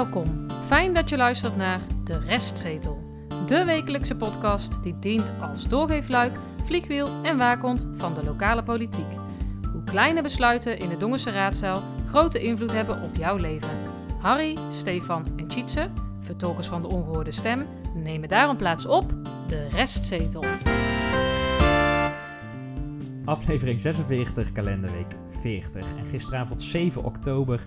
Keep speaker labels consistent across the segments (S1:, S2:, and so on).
S1: Welkom. Fijn dat je luistert naar De Restzetel. De wekelijkse podcast die dient als doorgeefluik, vliegwiel en waakhond van de lokale politiek. Hoe kleine besluiten in de Dongense raadzaal grote invloed hebben op jouw leven. Harry, Stefan en Tjitse, vertolkers van de ongehoorde stem, nemen daarom plaats op De Restzetel.
S2: Aflevering 46, kalenderweek 40. En gisteravond 7 oktober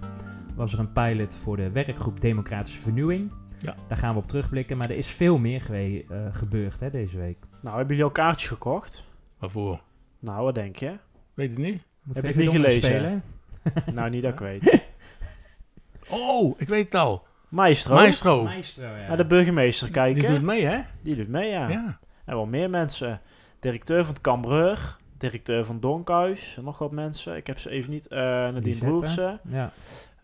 S2: was er een pilot voor de werkgroep Democratische Vernieuwing.
S3: Ja.
S2: Daar gaan we op terugblikken, maar er is veel meer gewe- eh, gebeurd hè, deze week.
S4: Nou, hebben jullie al kaartjes gekocht?
S3: Waarvoor?
S4: Nou, wat denk je?
S3: Weet ik niet.
S2: Moet
S4: Heb het niet gelezen? nou, niet dat ik weet.
S3: Oh, ik weet het al.
S4: Maestro.
S3: Maestro.
S2: Maestro, ja.
S4: Naar de burgemeester kijken.
S3: Die doet mee, hè?
S4: Die doet mee, ja.
S3: Ja.
S4: En wel meer mensen. Directeur van het Cambreur. Directeur van Donkhuis. En nog wat mensen. Ik heb ze even niet. eh Nadine. Broersen.
S2: Ja,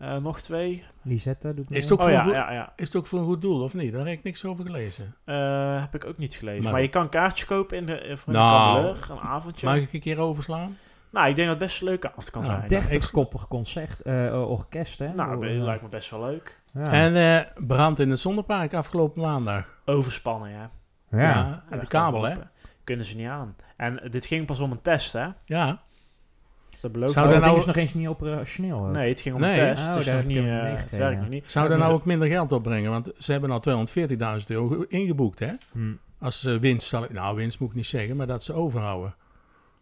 S4: Eh, nog twee.
S2: Lisette doet mee.
S3: Is het ook
S4: Oh
S3: voor
S4: ja,
S3: een goed-
S4: ja, ja.
S3: Is het ook voor een goed doel, of niet? Daar heb ik niks over gelezen.
S4: Eh, heb ik ook niet gelezen.
S3: Maar-
S4: Maar, je kan kaartjes kopen in de, eh, voor
S3: Nou.
S4: een Cambreur. Een avondje.
S3: Mag ik een keer overslaan?
S4: Nou, ik denk dat het best een leuke avond kan
S3: Nou,
S4: zijn.
S2: 30-koppig concert, eh, orkest, hè?
S4: Nou, dat lijkt me best wel leuk.
S2: ja.
S3: En eh, brand in het zonnepark afgelopen maandag.
S4: Overspannen, ja.
S2: ja.
S3: en de kabel, hè?
S4: Kunnen ze niet aan. En dit ging pas om een test, hè?
S3: Ja.
S4: Dus dat belooft
S3: Zou
S2: Oh, dat
S3: nou-
S2: is nog eens niet operationeel. ook.
S4: Nee, het ging om
S3: Nee.
S4: test.
S2: Oh,
S4: het, niet, eh, het werkt nog niet.
S3: Zou daar nou ook minder geld opbrengen? Want ze hebben al 240.000 euro ingeboekt, hè?
S2: Hm.
S3: Als eh, winst zal ik... Nou, winst moet ik niet zeggen, maar dat ze overhouden.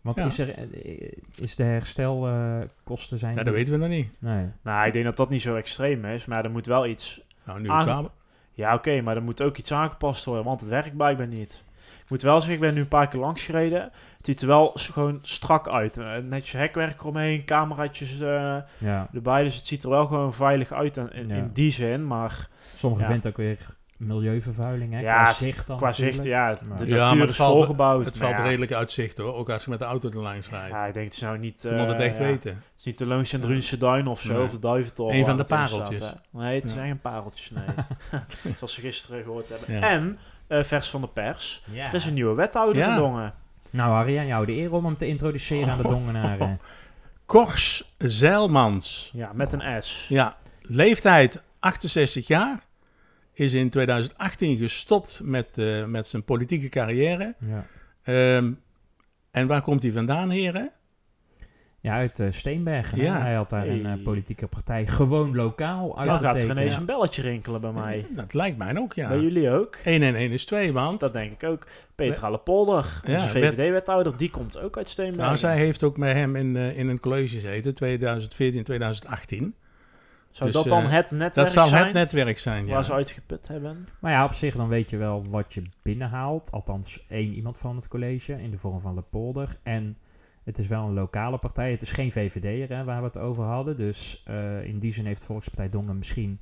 S2: Want
S3: Ja.
S2: is, er, eh, is de herstelkosten zijn...
S3: Ja, dat weten we nog niet.
S2: Nee.
S4: Nou, ik denk dat dat niet zo extreem is, maar er moet wel iets...
S3: Nou, nu
S4: Aange-
S3: kabel.
S4: Ja, oké, maar er moet ook iets aangepast worden, want het werkt blijkbaar niet. Moet wel zeggen, ik ben nu een paar keer langs gereden. Het ziet er wel gewoon strak uit. Eh, Netjes hekwerk eromheen, cameraatjes eh,
S2: Ja.
S4: erbij. Dus het ziet er wel gewoon veilig uit in, in,
S2: Ja.
S4: in die zin. Maar
S2: Sommigen
S4: Ja.
S2: vinden ook weer milieuvervuiling, hè?
S4: Ja,
S2: qua zicht dan
S4: qua zicht, ja, de
S3: Ja, maar
S4: natuur
S3: het
S4: is
S3: valt-
S4: volgebouwd.
S3: Het valt
S4: ja,
S3: redelijk uitzicht, hoor. Ook als je met de auto er langs rijdt.
S4: Ja, ik denk het is nou niet...
S3: Je moet het
S4: eh,
S3: echt
S4: ja.
S3: weten.
S4: Het is niet de Loons en Drunse Duin of zo,
S3: Nee.
S4: of de Duiventoren.
S3: Een van de
S4: staat,
S3: pareltjes.
S4: nee, het
S3: Ja.
S4: zijn geen pareltjes, nee. Zoals we gisteren gehoord hebben.
S3: Ja.
S4: En, eh, vers van de pers, er is een nieuwe wethouder
S3: Ja.
S4: in Dongen.
S2: Nou, Harry, aan jou de eer om hem te introduceren aan de Dongenaren.
S3: Kors Zeilmans.
S4: Ja, met een S.
S3: Ja, leeftijd 68 jaar. Is in 2018 gestopt met, eh, met zijn politieke carrière.
S2: ja.
S3: Ehm, en waar komt hij vandaan, heren?
S2: Ja, uit eh, Steenbergen.
S3: Ja.
S2: Hij had daar een eh, politieke partij gewoon lokaal
S4: Dan gaat er
S2: uitgetekend.
S4: ineens een belletje rinkelen bij mij.
S3: Dat lijkt mij ook, ja.
S4: Bij jullie ook?
S3: 1 en 1 is 2, want
S4: Dat denk ik ook. Petra Lepolder,
S3: Ja,
S4: onze VVD-wethouder, die komt ook uit Steenbergen.
S3: nou, zij heeft ook met hem in, eh, in een college gezeten, 2014, 2018.
S4: Zou
S3: dus,
S4: dat dan het netwerk
S3: Dat zal
S4: zijn
S3: het netwerk zijn, ja.
S4: waar ze uitgeput hebben?
S2: Maar ja, op zich dan weet je wel wat je binnenhaalt. Althans, één iemand van het college in de vorm van Lepolder. En het is wel een lokale partij. Het is geen VVD'er hè, waar we het over hadden. Dus eh, in die zin heeft Volkspartij Dongen misschien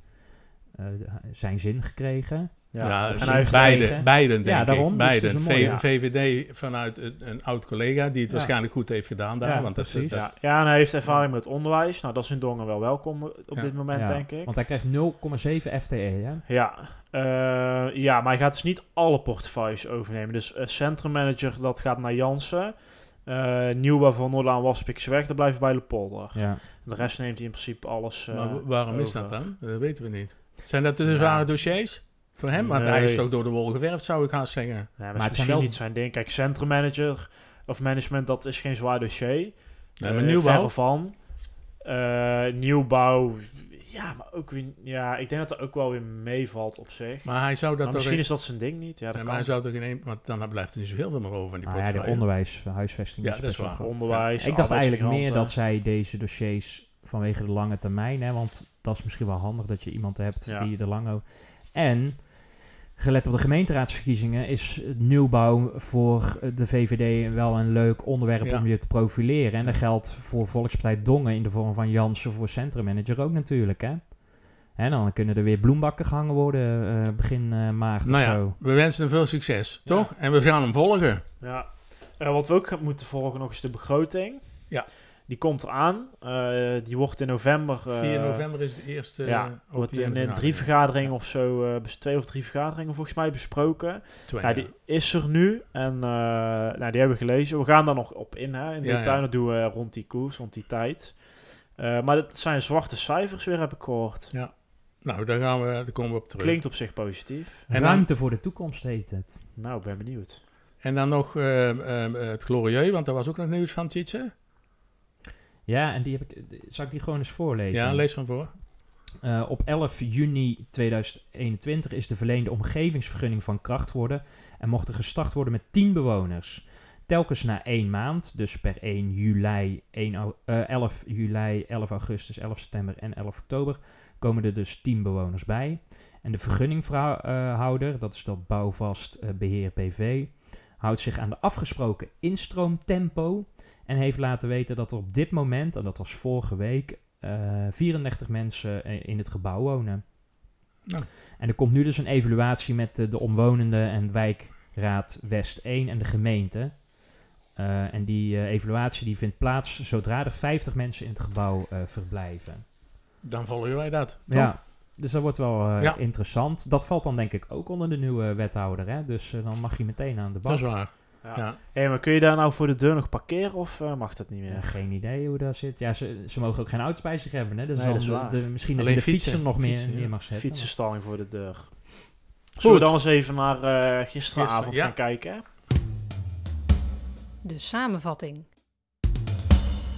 S2: eh, zijn zin gekregen.
S3: Ja,
S4: heeft
S2: beide.
S3: beiden denk
S2: Ja, daarom,
S3: ik.
S2: dus het
S3: Beiden.
S2: is een mooie-
S3: V- VVD vanuit een, een oud collega die het
S2: Ja.
S3: waarschijnlijk goed heeft gedaan daar.
S2: Ja,
S3: want dat,
S2: precies.
S3: dat-
S4: Ja, ja, en hij heeft ervaring met onderwijs. Nou, dat is in Dongen wel welkom op
S3: Ja.
S4: dit moment,
S2: Ja,
S4: denk ik.
S2: Want hij krijgt 0,7 FTE. Hè?
S4: Ja, eh, ja, maar hij gaat dus niet alle portefeuilles overnemen. Dus eh, centrummanager, dat gaat naar Jansen. Eh nieuwbouw van Noordlaan Waspikse dat blijft bij Lepolder.
S2: Ja.
S4: De rest neemt hij in principe alles eh,
S3: maar wa- waarom is dat dan? Dat weten we niet. Zijn dat de
S4: Ja.
S3: zware dossiers voor hem? Want hij is toch door de wol geverfd, zou ik haast zeggen.
S4: Nee, maar,
S2: Maar
S4: het is
S2: wel-
S4: niet zijn ding. Kijk, centrummanager of management, dat is geen zwaar dossier.
S3: Nee, maar
S4: Eh,
S3: nieuwbouw?
S4: verre van. Eh, nieuwbouw, ja, maar ook weer... Ja, ik denk dat er ook wel weer meevalt op zich. Maar,
S3: Maar hij zou dat
S4: misschien is dat zijn ding niet. Ja, dat
S3: Nee,
S4: kan.
S3: maar hij zou toch in één... Want dan blijft er niet zo heel veel meer over van die
S2: Nou ja, de onderwijs, huisvesting
S3: Ja,
S2: is
S3: dat
S2: best
S3: is waar.
S4: Onderwijs,
S2: Ik dacht eigenlijk meer dat zij deze dossiers vanwege de lange termijn, hè, want dat is misschien wel handig dat je iemand hebt
S4: Ja.
S2: die er lang over. En gelet op de gemeenteraadsverkiezingen is nieuwbouw voor de VVD wel een leuk onderwerp
S3: Ja.
S2: om je te profileren. En dat geldt voor Volkspartij Dongen in de vorm van Jansen voor centrummanager ook natuurlijk. Hè? En dan kunnen er weer bloembakken gehangen worden eh, begin eh, maart
S3: Nou
S2: of
S3: ja,
S2: zo.
S3: we wensen hem veel succes,
S4: Ja.
S3: toch? En we gaan hem volgen.
S4: Ja. Eh, wat we ook gaan moeten volgen nog is de begroting.
S3: Ja.
S4: Die komt eraan. Eh die wordt in november... eh,
S3: 4 november is de eerste
S4: ja,
S3: eh,
S4: wordt in, drie vergaderingen of zo, eh, twee of drie vergaderingen volgens mij besproken.
S3: Twee,
S4: Ja,
S3: ja.
S4: die is er nu en eh, nou, die hebben we gelezen. We gaan daar nog op in, hè, in
S3: Ja,
S4: detail.
S3: ja.
S4: Dat doen we rond die koers, rond die tijd. Eh, maar dat zijn zwarte cijfers weer, heb ik gehoord.
S3: Ja. Nou, daar, gaan we, daar komen we op terug.
S4: Klinkt op zich positief.
S3: En
S2: Ruimte voor de toekomst heet het.
S4: Nou, ik ben benieuwd.
S3: En dan nog het Glorieux, want daar was ook nog nieuws van, Tjitse.
S2: Ja, en die heb ik. Zal ik die gewoon eens voorlezen?
S3: Ja, lees van voor.
S2: Uh, op 11 juni 2021 is de verleende omgevingsvergunning van kracht worden en mocht er gestart worden met 10 bewoners. Telkens na één maand, dus per 1 juli, 1, uh, 11 juli, 11 augustus, 11 september en 11 oktober, komen er dus 10 bewoners bij. En de vergunninghouder, dat is dat bouwvast beheer PV, houdt zich aan de afgesproken instroomtempo en heeft laten weten dat er op dit moment, en dat was vorige week, uh, 34 mensen in het gebouw wonen.
S3: Nou.
S2: En er komt nu dus een evaluatie met de, de omwonenden en wijkraad West 1 en de gemeente. Uh, en die uh, evaluatie die vindt plaats zodra er 50 mensen in het gebouw verblijven.
S3: Dan volgen wij dat.
S2: Ja, dus dat wordt wel
S3: Ja.
S2: interessant. Dat valt dan denk ik ook onder de nieuwe wethouder. Hè? Dus dan mag je meteen aan de bak.
S3: Dat is waar.
S4: Ja. Maar kun je daar nou voor de deur nog parkeren of eh, mag dat niet meer?
S2: Ja, geen idee hoe dat zit. Ja, ze, ze mogen ook geen auto's bij zich hebben. Hè? Dus
S4: Nee, dat is
S2: de-
S4: waar.
S2: de- misschien dat je
S3: Alleen
S2: de fietsen,
S3: fietsen.
S2: nog meer
S3: Fietsen, ja.
S2: neer mag zetten.
S4: Fietsenstalling voor de deur. Zullen we dan eens even naar eh, gisteravond
S3: Gister- ja.
S4: gaan kijken?
S1: De samenvatting.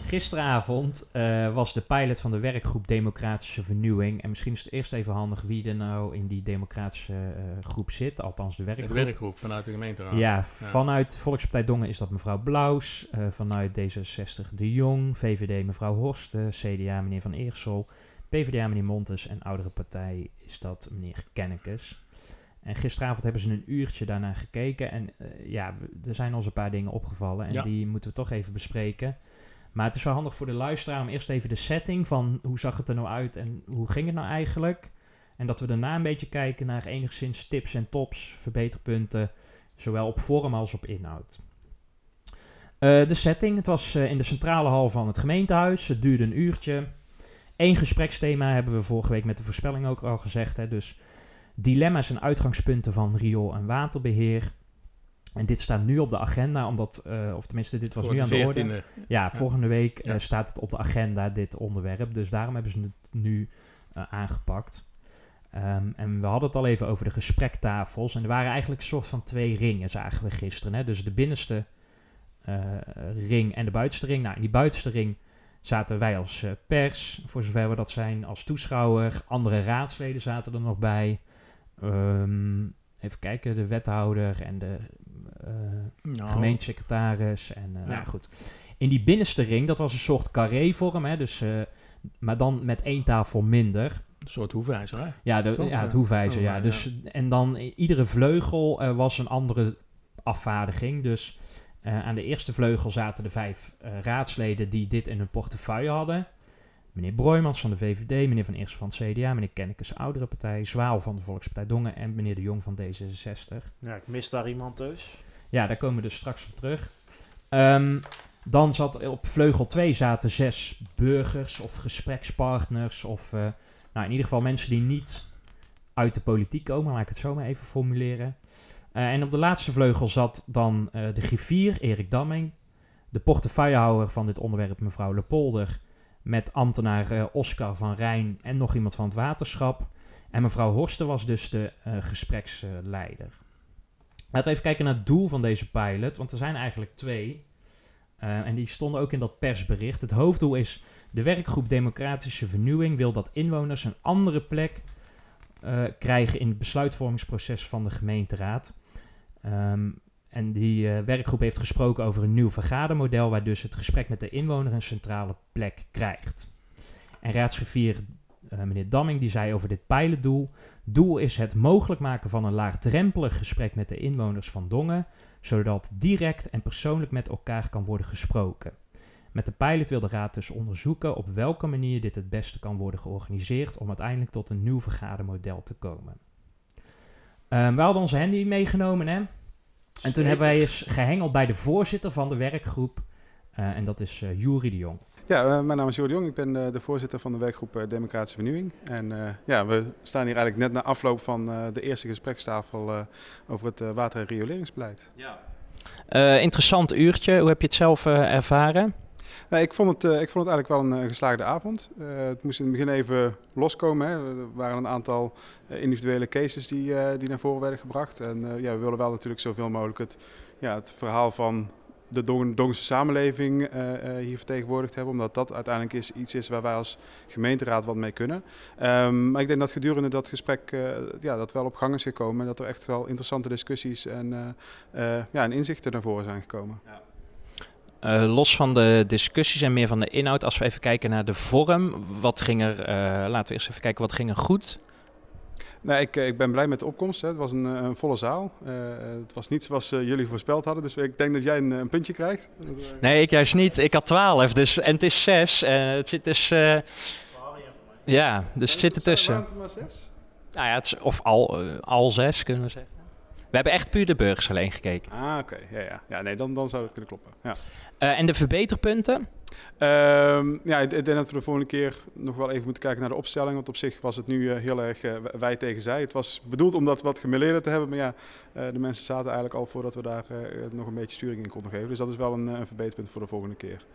S2: Gisteravond eh, was de pilot van de werkgroep Democratische Vernieuwing. En misschien is het eerst even handig wie er nou in die democratische eh, groep zit. Althans, de werkgroep.
S3: werkgroep vanuit de gemeenteraad.
S2: Ja, vanuit Volkspartij Dongen is dat mevrouw Blauws. eh, vanuit D66 De Jong. VVD mevrouw Horsten. CDA meneer Van Eersel. PvdA meneer Montes. En oudere partij is dat meneer Kennekes. En gisteravond hebben ze een uurtje daarna gekeken. En ja, er zijn ons een paar dingen opgevallen. En
S3: Ja.
S2: die moeten we toch even bespreken. Maar het is wel handig voor de luisteraar om eerst even de setting van hoe zag het er nou uit en hoe ging het nou eigenlijk. En dat we daarna een beetje kijken naar enigszins tips en tops, verbeterpunten, zowel op vorm als op inhoud. Eh, de setting, het was eh, in de centrale hal van het gemeentehuis. Het duurde een uurtje. Eén gespreksthema hebben we vorige week met de voorspelling ook al gezegd. Hè, dus dilemma's en uitgangspunten van riool- en waterbeheer. En dit staat nu op de agenda, omdat, eh, of tenminste, dit was
S3: Voor
S2: nu aan de orde.
S3: 14e.
S2: Ja, volgende week
S3: Ja.
S2: eh, staat het op de agenda, dit onderwerp. Dus daarom hebben ze het nu eh, aangepakt. Ehm, en we hadden het al even over de gesprektafels. En er waren eigenlijk een soort van twee ringen, zagen we gisteren. Hè? Dus de binnenste ring en de buitenste ring. Nou, in die buitenste ring zaten wij als pers, voor zover we dat zijn, als toeschouwer. Andere raadsleden zaten er nog bij. Ehm, even kijken, de wethouder en de eh,
S3: Nou,
S2: gemeentesecretaris. En eh,
S3: Ja.
S2: nou goed. In die binnenste ring, dat was een soort carré-vorm, hè, dus, eh, maar dan met één tafel minder.
S3: Een soort hoefijzer, hè?
S2: Ja, de, ja het hoefijzer,
S3: Oh,
S2: ja. Dus, En dan iedere vleugel eh, was een andere afvaardiging. Dus eh, aan de eerste vleugel zaten de vijf eh, raadsleden die dit in hun portefeuille hadden. Meneer Broijmans van de VVD, meneer Van Eerst van het CDA, meneer Kennekes Oudere Partij, Zwaal van de Volkspartij Dongen en meneer De Jong van D66.
S4: Ja, ik mis daar iemand dus.
S2: Ja, daar komen we dus straks op terug. Ehm, dan zat op vleugel 2 zaten zes burgers of gesprekspartners. Of eh, nou, in ieder geval mensen die niet uit de politiek komen. Laat ik het zo maar even formuleren. Eh, en op de laatste vleugel zat dan eh, de griffier, Erik Damming. De portefeuillehouder van dit onderwerp, mevrouw Lepolder. Met ambtenaar Oscar van Rijn en nog iemand van het waterschap. En mevrouw Horsten was dus de gespreksleider. Laten we even kijken naar het doel van deze pilot, want er zijn eigenlijk twee. Eh, en die stonden ook in dat persbericht. Het hoofddoel is: de werkgroep Democratische Vernieuwing wil dat inwoners een andere plek eh, krijgen in het besluitvormingsproces van de gemeenteraad. Ehm, en die eh, werkgroep heeft gesproken over een nieuw vergadermodel, waar dus het gesprek met de inwoner een centrale plek krijgt. En raadsgriffier eh, meneer Damming die zei over dit pilotdoel. Doel is het mogelijk maken van een laagdrempelig gesprek met de inwoners van Dongen, zodat direct en persoonlijk met elkaar kan worden gesproken. Met de pilot wil de Raad dus onderzoeken op welke manier dit het beste kan worden georganiseerd om uiteindelijk tot een nieuw vergadermodel te komen. Ehm, we hadden onze handy meegenomen hè. En toen hebben wij eens gehengeld bij de voorzitter van de werkgroep. eh, en dat is eh Jury de Jong.
S5: Ja, eh, mijn naam is Jordi Jong. Ik ben eh, de voorzitter van de werkgroep eh, Democratische Vernieuwing. En eh, ja, we staan hier eigenlijk net na afloop van eh, de eerste gesprekstafel eh, over het water- en rioleringsbeleid.
S6: Eh, interessant uurtje. Hoe heb je het zelf eh, ervaren?
S5: Nee, ik, vond het, eh, ik vond het eigenlijk wel een geslaagde avond. Eh, het moest in het begin even loskomen. Hè. Er waren een aantal individuele cases die, eh, die naar voren werden gebracht. En eh, ja, we willen wel natuurlijk zoveel mogelijk het, ja, het verhaal van de Dong- Dongse samenleving eh, eh, hier vertegenwoordigd hebben. Omdat dat uiteindelijk is, iets is waar wij als gemeenteraad wat mee kunnen. Ehm, maar ik denk dat gedurende dat gesprek eh, ja, dat wel op gang is gekomen. En dat er echt wel interessante discussies en, ja, en inzichten naar voren zijn gekomen.
S6: Eh, los van de discussies en meer van de inhoud, als we even kijken naar de vorm, wat ging er, laten we eerst even kijken, wat ging er goed?
S5: Nee, ik, eh, ik ben blij met de opkomst. Hè. Het was een, eh, een volle zaal. Eh, het was niet zoals jullie voorspeld hadden. Dus ik denk dat jij een, een puntje krijgt.
S6: Nee, ik juist niet. Ik had 12, dus, en het is 6. het zit dus, ja, dus het zit ertussen.
S5: Het er maar zes?
S6: Nou ja, het is, of al, al 6 kunnen we zeggen. We hebben echt puur de burgers alleen gekeken.
S5: Ah, oké. Ja, ja. ja nee, dan, dan zou dat kunnen kloppen. Ja.
S6: En de verbeterpunten?
S5: Ehm, ja, ik, denk dat we de volgende keer nog wel even moeten kijken naar de opstelling. Want op zich was het nu eh, heel erg eh, wij tegen zij. Het was bedoeld om dat wat gemeleerder te hebben. Maar ja, eh, de mensen zaten eigenlijk al voordat we daar nog een beetje sturing in konden geven. Dus dat is wel een, een verbeterpunt voor de volgende keer.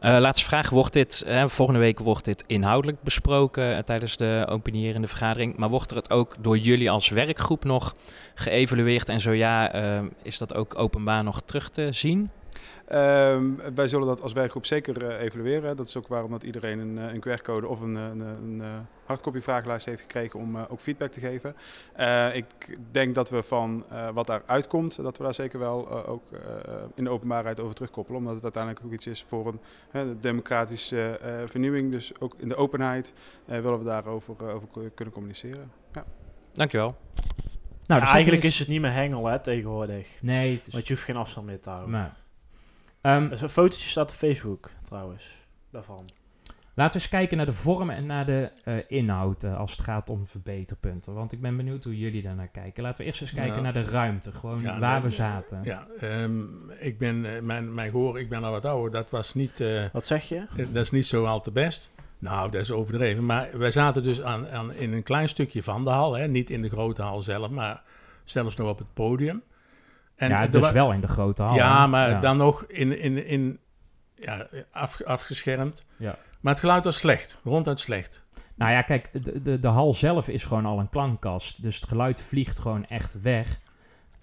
S6: Laatste vraag, wordt dit, volgende week wordt dit inhoudelijk besproken tijdens de openierende vergadering. Maar wordt er het ook door jullie als werkgroep nog geëvalueerd? En zo ja, is dat ook openbaar nog terug te zien?
S5: Ehm, wij zullen dat als werkgroep zeker eh, evalueren. Dat is ook waarom dat iedereen een, eh, een QR-code of een, een, een, eh, hardcopy vragenlijst heeft gekregen om eh, ook feedback te geven. Eh, ik denk dat we van eh, wat daaruit komt, dat we daar zeker wel eh, ook eh, in de openbaarheid over terugkoppelen. Omdat het uiteindelijk ook iets is voor een hè, democratische eh, vernieuwing. Dus ook in de openheid eh, willen we daarover eh, over ku- kunnen communiceren. Ja.
S6: Dankjewel.
S2: Nou,
S4: Ja,
S2: dus
S4: eigenlijk is het niet meer hengel hè, tegenwoordig.
S2: Nee, het is...
S4: Want je hoeft geen afstand meer te houden.
S2: Maar, Ehm,
S4: Dus een fotootje staat op Facebook trouwens. Daarvan.
S2: laten we eens kijken naar de vorm en naar de eh, inhoud eh, als het gaat om verbeterpunten. Want ik ben benieuwd hoe jullie daar naar kijken. Laten we eerst eens kijken
S3: Nou,
S2: naar de ruimte, gewoon
S3: ja,
S2: waar we zaten.
S3: Ja, ehm, ik ben, eh, mijn, mijn gehoor, ik ben al wat ouder, dat was niet, eh,
S4: Wat zeg je?
S3: dat is niet zo al te best. Nou, dat is overdreven. Maar wij zaten dus aan, aan, in een klein stukje van de hal, hè. niet in de grote hal zelf, maar zelfs nog op het podium. En
S2: ja, dus wel in de grote hal.
S3: Ja, maar
S2: Ja.
S3: dan nog in, in, in, ja, af, afgeschermd.
S2: Ja.
S3: Maar het geluid was slecht, ronduit slecht.
S2: Nou ja, kijk, de, de, de hal zelf is gewoon al een klankkast. Dus het geluid vliegt gewoon echt weg.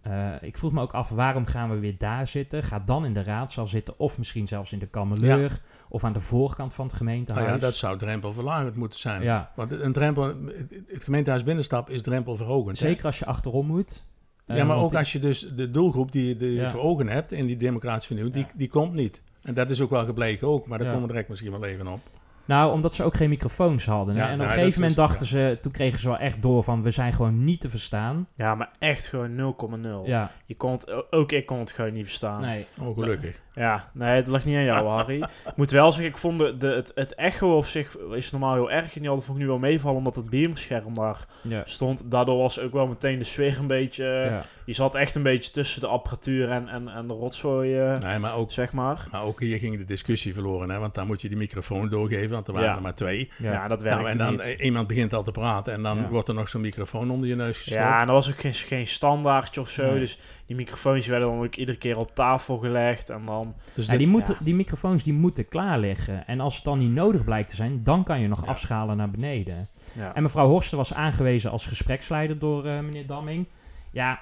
S2: Eh, ik vroeg me ook af, waarom gaan we weer daar zitten? Ga dan in de raadzaal zitten, of misschien zelfs in de kameleur, of aan de voorkant van het
S3: Nou
S2: gemeentehuis.
S3: ja, dat zou drempelverlagend moeten zijn.
S2: Ja,
S3: Want een drempel, het- gemeentehuis binnenstap is drempelverhogend. hè?
S2: zeker als je achterom moet. Eh,
S3: Ja, maar
S2: want
S3: ook als je dus de doelgroep die je die je
S2: Ja.
S3: voor ogen hebt in die democratische vernieuwing,
S2: Ja.
S3: die, die komt niet. En dat is ook wel gebleken ook, maar daar
S2: Ja.
S3: komen we direct misschien wel even op.
S2: Nou, omdat ze ook geen microfoons hadden.
S3: Ja,
S2: en op
S3: nou,
S2: een gegeven moment
S3: is-
S2: dachten ze, toen kregen ze wel echt door van, we zijn gewoon niet te verstaan.
S4: Ja, maar echt gewoon 0,0.
S2: Ja,
S4: Je kon het, ook ik kon het gewoon niet verstaan.
S2: nee.
S3: Oh, gelukkig.
S4: Ja, nee, dat lag niet aan jou, Harry. Ik moet wel zeggen, ik vond de, de, het, het echo op zich is normaal heel erg. En die hadden vond ik nu wel meevallen, omdat het beamerscherm daar
S2: Ja.
S4: stond. Daardoor was ook wel meteen de sfeer een beetje...
S2: ja.
S4: Je zat echt een beetje tussen de apparatuur en, en, en de rotzooi, eh,
S3: Nee, maar ook,
S4: zeg maar.
S3: maar ook hier ging de discussie verloren, hè, want dan moet je die microfoon doorgeven, want er waren
S4: Ja.
S3: er maar twee.
S2: Ja.
S4: Ja, dat werkte
S3: Nou, en dan
S4: niet.
S3: eh, iemand begint al te praten en dan
S2: Ja.
S3: wordt er nog zo'n microfoon onder je neus gestopt.
S4: Ja, en dat was ook geen, geen standaardje of zo.
S2: Nee.
S4: Dus die microfoons werden dan ook iedere keer op tafel gelegd. En dan...
S3: dus dit-
S2: die,
S4: ja.
S2: die microfoons die moeten klaar liggen. En als het dan niet nodig blijkt te zijn, dan kan je nog
S3: Ja.
S2: afschalen naar beneden.
S4: Ja.
S2: En mevrouw Horsten was aangewezen als gespreksleider door eh, meneer Damming. Ja,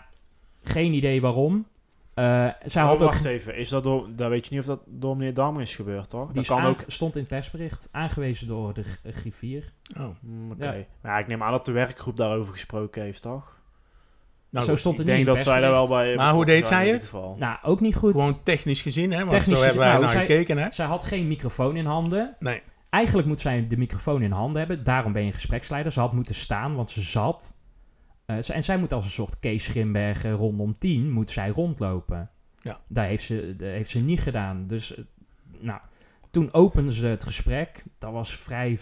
S2: geen idee waarom. Eh, zij
S4: Oh,
S2: had ook,
S4: wacht even. Is dat door... Daar weet je niet of dat door meneer Dammer is gebeurd, toch?
S2: die
S4: kan ook...
S2: stond in het persbericht, aangewezen door de eh, griffier.
S3: oh.
S4: Oké.
S2: Ja.
S4: Maar ja, ik neem aan dat de werkgroep daarover gesproken heeft, toch?
S3: Nou,
S2: Zo stond
S4: ik
S2: het
S4: denk
S2: niet
S4: dat zij daar wel bij...
S3: Maar hoe deed zij het?
S4: ieder geval.
S2: Nou, ook niet goed.
S3: Gewoon technisch gezien, hè? Want
S2: Technisch
S3: zo hebben wij
S2: gezien,
S3: naar
S2: nou, zij-
S3: gekeken, hè?
S2: Zij had geen microfoon in handen.
S3: Nee.
S2: Eigenlijk moet zij de microfoon in handen hebben. Daarom ben je gespreksleider. Ze had moeten staan, want ze zat. Eh, en zij moet als een soort Kees Schrimberg eh, rondom 10 moet zij rondlopen.
S3: Ja.
S2: Daar heeft ze, dat heeft ze niet gedaan. Dus, eh, nou, toen openden ze het gesprek. Dat was vrij,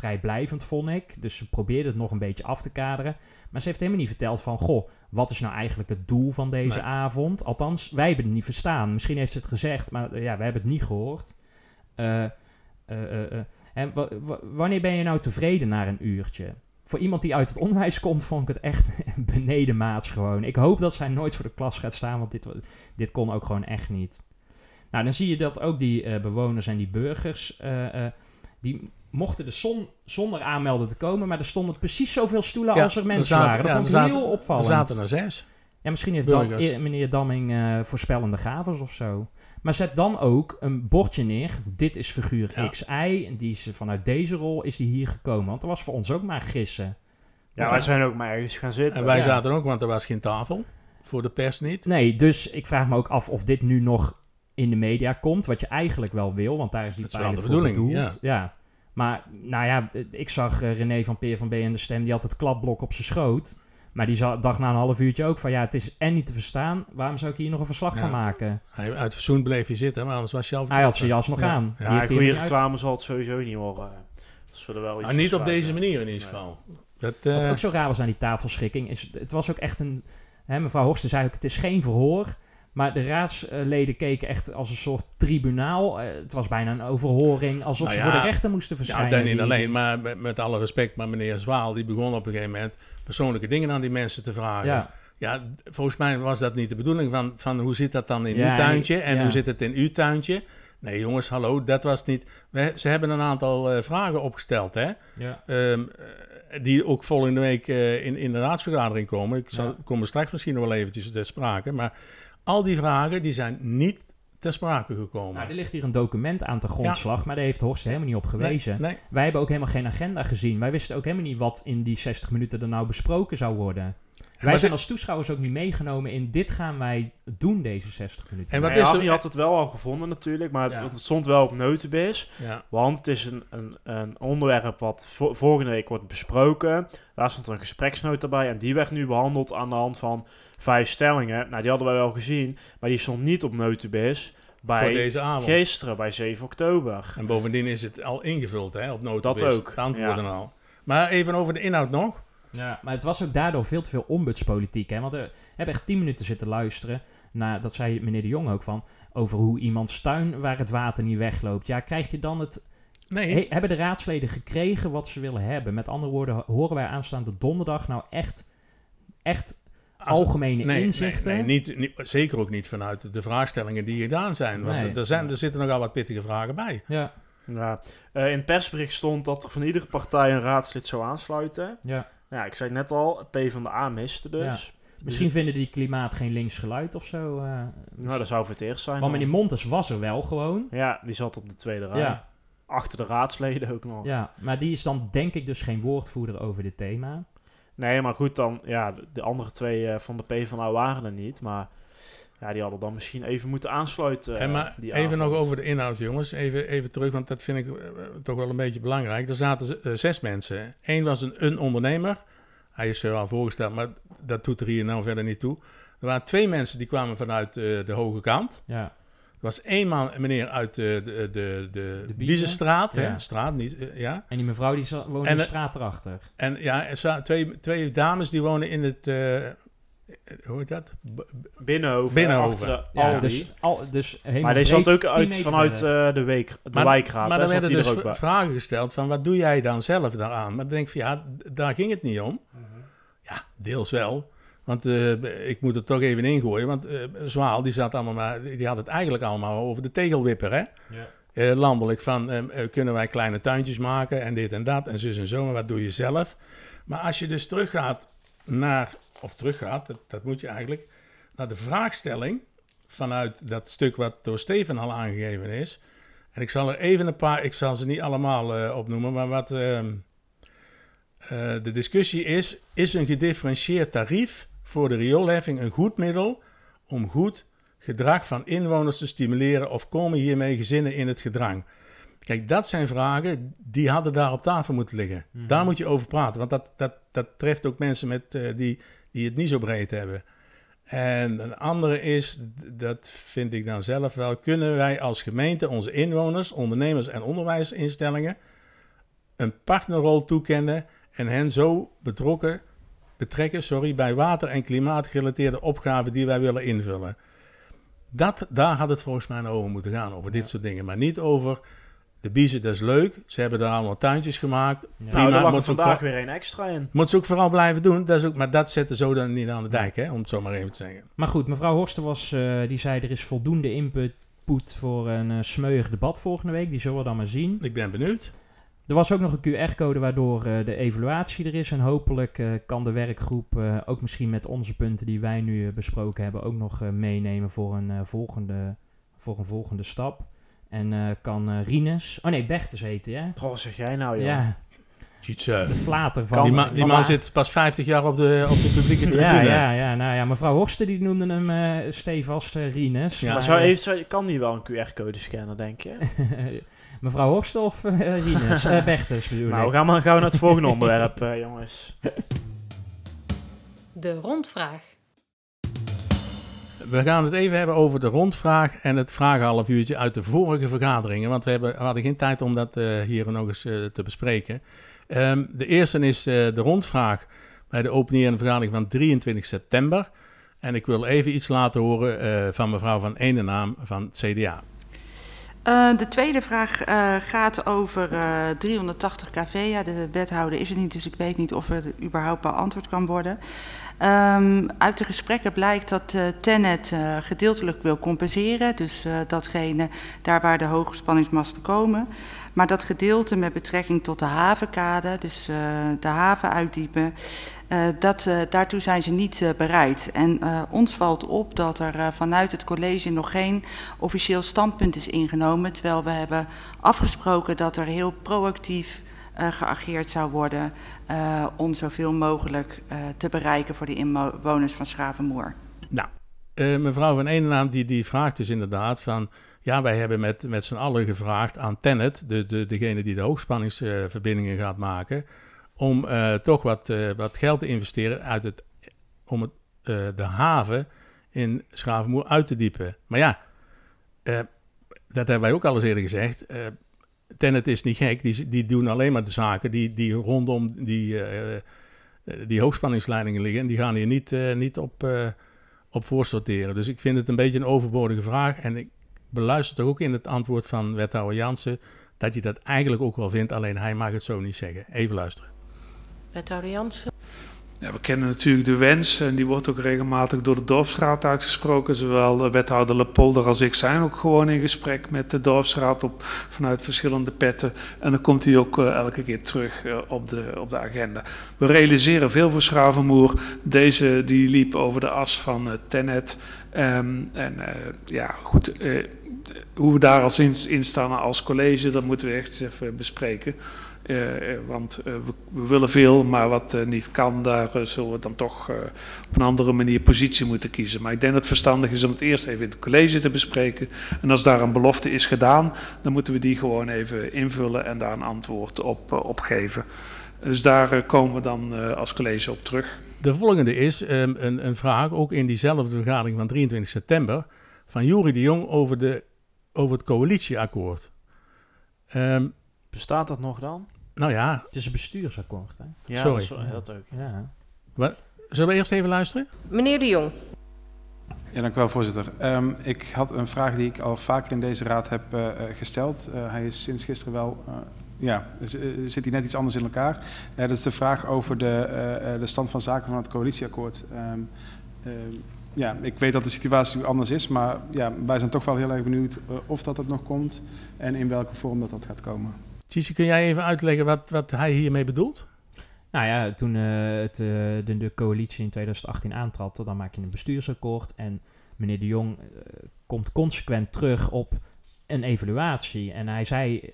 S2: vrijblijvend, vond ik. Dus ze probeerde het nog een beetje af te kaderen. Maar ze heeft helemaal niet verteld van... Goh, wat is nou eigenlijk het doel van deze
S3: Nee.
S2: avond? Althans, wij hebben het niet verstaan. Misschien heeft ze het gezegd, maar eh, ja, wij hebben het niet gehoord. Eh, eh. En wanneer ben je nou tevreden na een uurtje? Voor iemand die uit het onderwijs komt, vond ik het echt benedenmaats gewoon. Ik hoop dat zij nooit voor de klas gaat staan, want dit, dit kon ook gewoon echt niet. Nou, dan zie je dat ook die bewoners en die burgers, die mochten er zon, zonder aanmelden te komen, maar er stonden precies zoveel stoelen
S3: Ja,
S2: als er mensen
S3: zaten-
S2: waren. Dat
S3: ja,
S2: vond ik
S3: zaten-
S2: heel
S3: Er
S2: opvallend.
S3: zaten er zes.
S2: Ja, misschien heeft eh, meneer Damming eh, voorspellende gaven of zo. Maar zet dan ook een bordje neer. Dit is figuur
S3: Ja.
S2: XI. En die is vanuit deze rol is die hier gekomen. Want dat was voor ons ook maar gissen.
S4: Ja, wij zijn ook maar ergens gaan zitten.
S3: En wij
S2: Ja.
S3: zaten ook, want er was geen tafel. Voor de pers niet.
S2: Nee, dus ik vraag me ook af of dit nu nog in de media komt. Wat je eigenlijk wel wil, want daar is die
S3: Dat is wel
S2: pilot
S3: de
S2: voor
S3: bedoeling,
S2: bedoeld. Ja. Maar nou ja, ik zag eh, René van Peer van B en de Stem, die had het kladblok op zijn schoot. Maar die dacht na een half uurtje ook van ja, het is en niet te verstaan. Waarom zou ik hier nog een verslag
S3: Ja.
S2: van maken?
S3: Hij, uit verzoen bleef hij zitten, maar anders was je al
S2: Hij had zijn jas nog
S3: Ja.
S2: aan.
S3: Ja.
S2: Die
S4: Ja, goede reclame zal het sowieso niet. Dus we er wel iets
S3: Maar niet op deze manier in ieder
S4: Nee.
S3: geval. Dat,
S2: Wat
S3: eh,
S2: ook zo raar was aan die tafelschikking, is het was ook echt een... Hè, mevrouw Horsten zei ook, het is geen verhoor. Maar de raadsleden keken echt als een soort tribunaal. Eh, het was bijna een overhoring, alsof
S3: Nou
S2: ze
S3: ja,
S2: voor de rechter moesten
S3: ja,
S2: verschijnen.
S3: dat niet
S2: Die-
S3: alleen, maar met, met alle respect, maar meneer Zwaal, die begon op een gegeven moment persoonlijke dingen aan die mensen te vragen.
S2: Ja,
S3: Ja, volgens mij was dat niet de bedoeling van, van hoe zit dat dan in
S2: Ja,
S3: uw tuintje en
S2: ja.
S3: hoe zit het in uw tuintje. Nee jongens, hallo, dat was niet... We, ze hebben een aantal eh, vragen opgesteld, hè.
S2: ja.
S3: Ehm, eh, die ook volgende week in, in de raadsvergadering komen. Ik zal,
S2: Ja.
S3: komen straks misschien nog wel eventjes ter sprake. Maar al die vragen die zijn niet ter sprake gekomen.
S2: Nou, er ligt hier een document aan de grondslag, maar daar heeft Horst helemaal niet op gewezen.
S3: Nee, nee.
S2: Wij hebben ook helemaal geen agenda gezien. Wij wisten ook helemaal niet wat in die 60 minuten er nou besproken zou worden. Wij zijn als toeschouwers ook niet meegenomen in dit gaan wij doen deze 60 minuten.
S3: En wat
S4: Nee,
S3: is er-
S4: Harry had het wel al gevonden natuurlijk, maar
S2: Ja.
S4: het stond wel op notenbis.
S3: Ja.
S4: Want het is een, een, een onderwerp wat vo- volgende week wordt besproken. Daar stond een gespreksnota bij en die werd nu behandeld aan de hand van vijf stellingen. Nou, die hadden wij wel gezien, maar die stond niet op notenbis
S3: voor
S4: bij
S3: deze avond.
S4: gisteren, bij 7 oktober.
S3: En bovendien is het al ingevuld, hè, op notenbis.
S4: Dat ook,
S3: De antwoorden
S4: ja.
S3: al. Maar even over de inhoud nog.
S2: Ja, maar het was ook daardoor veel te veel ombudspolitiek. Hè? Want we hebben echt 10 minuten zitten luisteren naar, dat zei meneer de Jong ook van, over hoe iemands tuin waar het water niet wegloopt. Ja, krijg je dan het...
S3: Nee,
S2: He- hebben de raadsleden gekregen wat ze willen hebben? Met andere woorden, horen wij aanstaande donderdag nou echt, echt algemene
S3: nee,
S2: inzichten?
S3: Nee, nee, niet, niet- zeker ook niet vanuit de vraagstellingen die gedaan zijn. Want
S2: Nee.
S3: er, zijn, er zitten nogal wat pittige vragen bij.
S2: Ja,
S4: Ja. Eh, in het persbericht stond dat er van iedere partij een raadslid zou aansluiten.
S2: ja.
S4: Ja, ik zei net al, P van de A miste dus.
S2: Misschien vinden die klimaat geen links geluid of zo. eh.
S4: Nou, dat zou voor het eerst zijn.
S2: Want
S4: dan.
S2: meneer Montes was er wel gewoon.
S4: Ja, die zat op de tweede rij.
S2: Ja,
S4: Achter de raadsleden ook nog.
S2: ja, maar die is dan denk ik dus geen woordvoerder over dit thema.
S4: Nee, maar goed, dan, ja, de- de andere twee eh, van de PvdA waren er niet. Maar ja, die hadden dan misschien even moeten aansluiten.
S3: en
S4: eh,
S3: maar
S4: die
S3: even
S4: avond.
S3: nog over de inhoud, jongens. Even, even terug, want dat vind ik eh, toch wel een beetje belangrijk. Er zaten eh, zes mensen. Eén was een, een ondernemer. Hij is er al voorgesteld, maar dat doet er hier nou verder niet toe. Er waren twee mensen die kwamen vanuit eh, de hoge kant.
S2: Ja,
S3: Er was één man, meneer uit eh, de, de, de, de,
S2: De
S3: Biezenstraat.
S2: Ja.
S3: Hè? Straat, niet, eh, ja.
S2: en die mevrouw die woonde
S3: En
S2: in de straat erachter.
S3: En ja, er zaten twee, twee dames die wonen in het... eh, hoe heet dat? B-
S4: Binnenhoven.
S3: Binnenhoven.
S4: De
S2: Ja, dus, al, dus
S4: maar die zat ook uit, vanuit eh, de, week, de
S3: Maar-
S4: wijkraad.
S3: Maar dan werden dus
S4: er ook bij.
S3: v- vragen gesteld van wat doe jij dan zelf daaraan? Maar dan denk ik van ja, daar ging het niet om. Ja, deels wel. Want eh, ik moet er toch even ingooien. Want eh, Zwaal, die, zat allemaal maar, die had het eigenlijk allemaal over de tegelwipper. Hè? Eh, landelijk van kunnen wij kleine tuintjes maken en dit en dat en zus en zo. Maar wat doe je zelf? Maar als je dus teruggaat naar, of teruggaat, dat, dat moet je eigenlijk, naar de vraagstelling vanuit dat stuk wat door Steven al aangegeven is. En ik zal er even een paar, ik zal ze niet allemaal eh, opnoemen, maar wat ehm, eh, de discussie is, is een gedifferentieerd tarief voor de rioolheffing een goed middel om goed gedrag van inwoners te stimuleren of komen hiermee gezinnen in het gedrang? Kijk, dat zijn vragen die hadden daar op tafel moeten liggen.
S2: Mhm.
S3: Daar moet je over praten, want dat, dat, dat treft ook mensen met, eh, die, die het niet zo breed hebben. En een andere is, dat vind ik dan zelf wel, kunnen wij als gemeente onze inwoners, ondernemers en onderwijsinstellingen een partnerrol toekennen en hen zo betrokken, betrekken sorry, bij water- en klimaatgerelateerde opgaven die wij willen invullen. Dat, daar had het volgens mij over moeten gaan, over dit soort dingen. Maar niet over de biezen, dat is leuk. Ze hebben daar allemaal tuintjes gemaakt.
S2: Ja.
S4: Nou,
S3: moet ook
S4: vandaag weer een extra in.
S3: Moet ze ook vooral blijven doen. Dat is ook, maar dat zetten zo dan niet aan de dijk, hè, om het zo maar even te zeggen.
S2: Maar goed, mevrouw Horsten was, eh, die zei er is voldoende input voor een uh, smeuig debat volgende week. Die zullen we dan maar zien.
S3: Ik ben benieuwd.
S2: Er was ook nog een QR-code waardoor uh, de evaluatie er is. En hopelijk uh, kan de werkgroep uh, ook misschien met onze punten die wij nu besproken hebben... ook nog meenemen voor een, volgende, voor een volgende stap. En kan Rinus... Oh nee, Bertus heet hij, hè?
S4: Zeg jij nou, joh?
S3: Ja.
S2: De flater van...
S3: Die, ma die man zit pas 50 jaar op de, op de publieke tribune.
S2: ja, ja, ja, nou ja, mevrouw Horsten die noemde hem uh, stevast uh, Rinus.
S4: Ja. Maar zou kan die wel een QR-code scannen, denk je?
S2: mevrouw Horsten of uh, Rinus? uh, Bertus bedoel
S4: nou, ik. Gaan we, gaan we naar het volgende onderwerp, jongens.
S1: De rondvraag.
S3: We gaan het even hebben over de rondvraag en het vragenhalf uurtje uit de vorige vergaderingen. Want we, hebben, hadden geen tijd om dat hier nog eens te bespreken. Um, de eerste is uh, de rondvraag bij de openierende vergadering van 23 september. En ik wil even iets laten horen van mevrouw van Enenaam van het CDA.
S7: De tweede vraag gaat over 380 kV. Ja, de wethouder is er niet, dus ik weet niet of er überhaupt beantwoord kan worden. Um, uit de gesprekken blijkt dat uh, Tenet uh, gedeeltelijk wil compenseren. Dus uh, datgene daar waar de hoogspanningsmasten komen. Maar dat gedeelte met betrekking tot de havenkade, dus de haven uitdiepen, dat, daartoe zijn ze niet bereid. En ons valt op dat er vanuit het college nog geen officieel standpunt is ingenomen, terwijl we hebben afgesproken dat er heel proactief geageerd zou worden om zoveel mogelijk te bereiken voor de inwoners van Schavenmoer.
S3: Nou, mevrouw van Eenenaam die, die vraagt dus inderdaad van ja, wij hebben met, met z'n allen gevraagd aan Tennet, de, de, degene die de hoogspanningsverbindingen gaat maken, om toch wat, wat geld te investeren uit het, om het, de haven in Schavenmoer uit te diepen. Maar ja, dat hebben wij ook al eens eerder gezegd. Tennet is niet gek, die, die doen alleen maar de zaken die, die rondom die, die hoogspanningsleidingen liggen. En die gaan hier niet, niet op, op voorsorteren. Dus ik vind het een beetje een overbodige vraag. En ik, beluistert toch ook in het antwoord van wethouder Jansen dat hij dat eigenlijk ook wel vindt, alleen hij mag het zo niet zeggen. Even luisteren.
S8: Wethouder Jansen.
S9: Ja, we kennen natuurlijk de wens en die wordt ook regelmatig door de dorpsraad uitgesproken. Zowel wethouder Lepolder als ik zijn ook gewoon in gesprek met de dorpsraad op, vanuit verschillende petten. En dan komt hij ook uh, elke keer terug uh, op, de, op de agenda. We realiseren veel voor Schravenmoer. Deze die liep over de as van uh, Tenet. Um, en ja, goed hoe we daar als in, staan als college, dat moeten we echt eens even bespreken. Uh, want uh, we, we, willen veel, maar wat uh, niet kan, daar zullen we dan toch op een andere manier positie moeten kiezen. Maar ik denk dat het verstandig is om het eerst even in het college te bespreken. En als daar een belofte is gedaan, dan moeten we die gewoon even invullen en daar een antwoord op, op geven. Dus daar komen we dan als college op terug.
S3: De volgende is um, een, een vraag, ook in diezelfde vergadering van 23 september, van Juri de Jong over de over het coalitieakkoord. Um,
S4: Bestaat dat nog dan?
S3: Nou ja.
S2: Het is een bestuursakkoord. Hè?
S4: Ja, Sorry. Dat, dat ook. Ja.
S3: Wat? Zullen we eerst even luisteren?
S8: Meneer de Jong.
S5: Ja, dank u wel, voorzitter. Um, ik had een vraag die ik al vaker in deze raad heb uh, gesteld. Uh, hij is sinds gisteren wel, uh, ja, zit hij net iets anders in elkaar. dat is de vraag over de, de stand van zaken van het coalitieakkoord. Um, ja, ik weet dat de situatie anders is, maar ja, wij zijn toch wel heel erg benieuwd of dat het nog komt en in welke vorm dat dat gaat komen.
S3: Tjitsi, kun jij even uitleggen wat, wat hij hiermee bedoelt?
S2: Nou ja, toen uh, het, uh, de, de, coalitie in 2018 aantrad, dan maak je een bestuursakkoord. En meneer de Jong komt consequent terug op een evaluatie. En hij zei,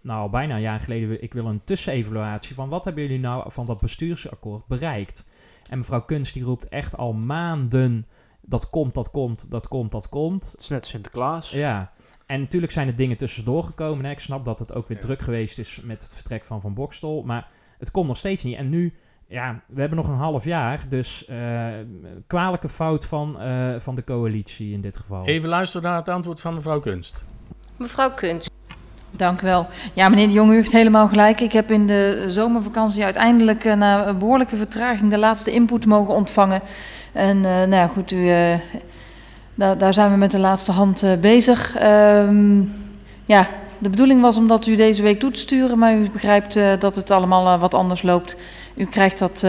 S2: nou al bijna een jaar geleden, ik wil een tussenevaluatie van wat hebben jullie nou van dat bestuursakkoord bereikt. En mevrouw Kunst die roept echt al maanden, dat komt, dat komt, dat komt, dat komt.
S4: Het is net Sinterklaas.
S2: Ja. En natuurlijk zijn er dingen tussendoor gekomen. Hè. Ik snap dat het ook weer druk geweest is met het vertrek van Van Bokstel. Maar het komt nog steeds niet. En nu, ja, we hebben nog een half jaar. Dus uh, kwalijke fout van, uh, van de coalitie in dit geval.
S3: Even luisteren naar het antwoord van mevrouw Kunst.
S8: Mevrouw Kunst.
S10: Dank u wel. Ja, meneer de Jong, u heeft helemaal gelijk. Ik heb in de zomervakantie uiteindelijk uh, na een behoorlijke vertraging de laatste input mogen ontvangen. En uh, nou ja, goed, u, uh, daar, daar, zijn we met de laatste hand bezig. Um, ja, de bedoeling was om dat u deze week toe te sturen, maar u begrijpt dat het allemaal wat anders loopt. U krijgt dat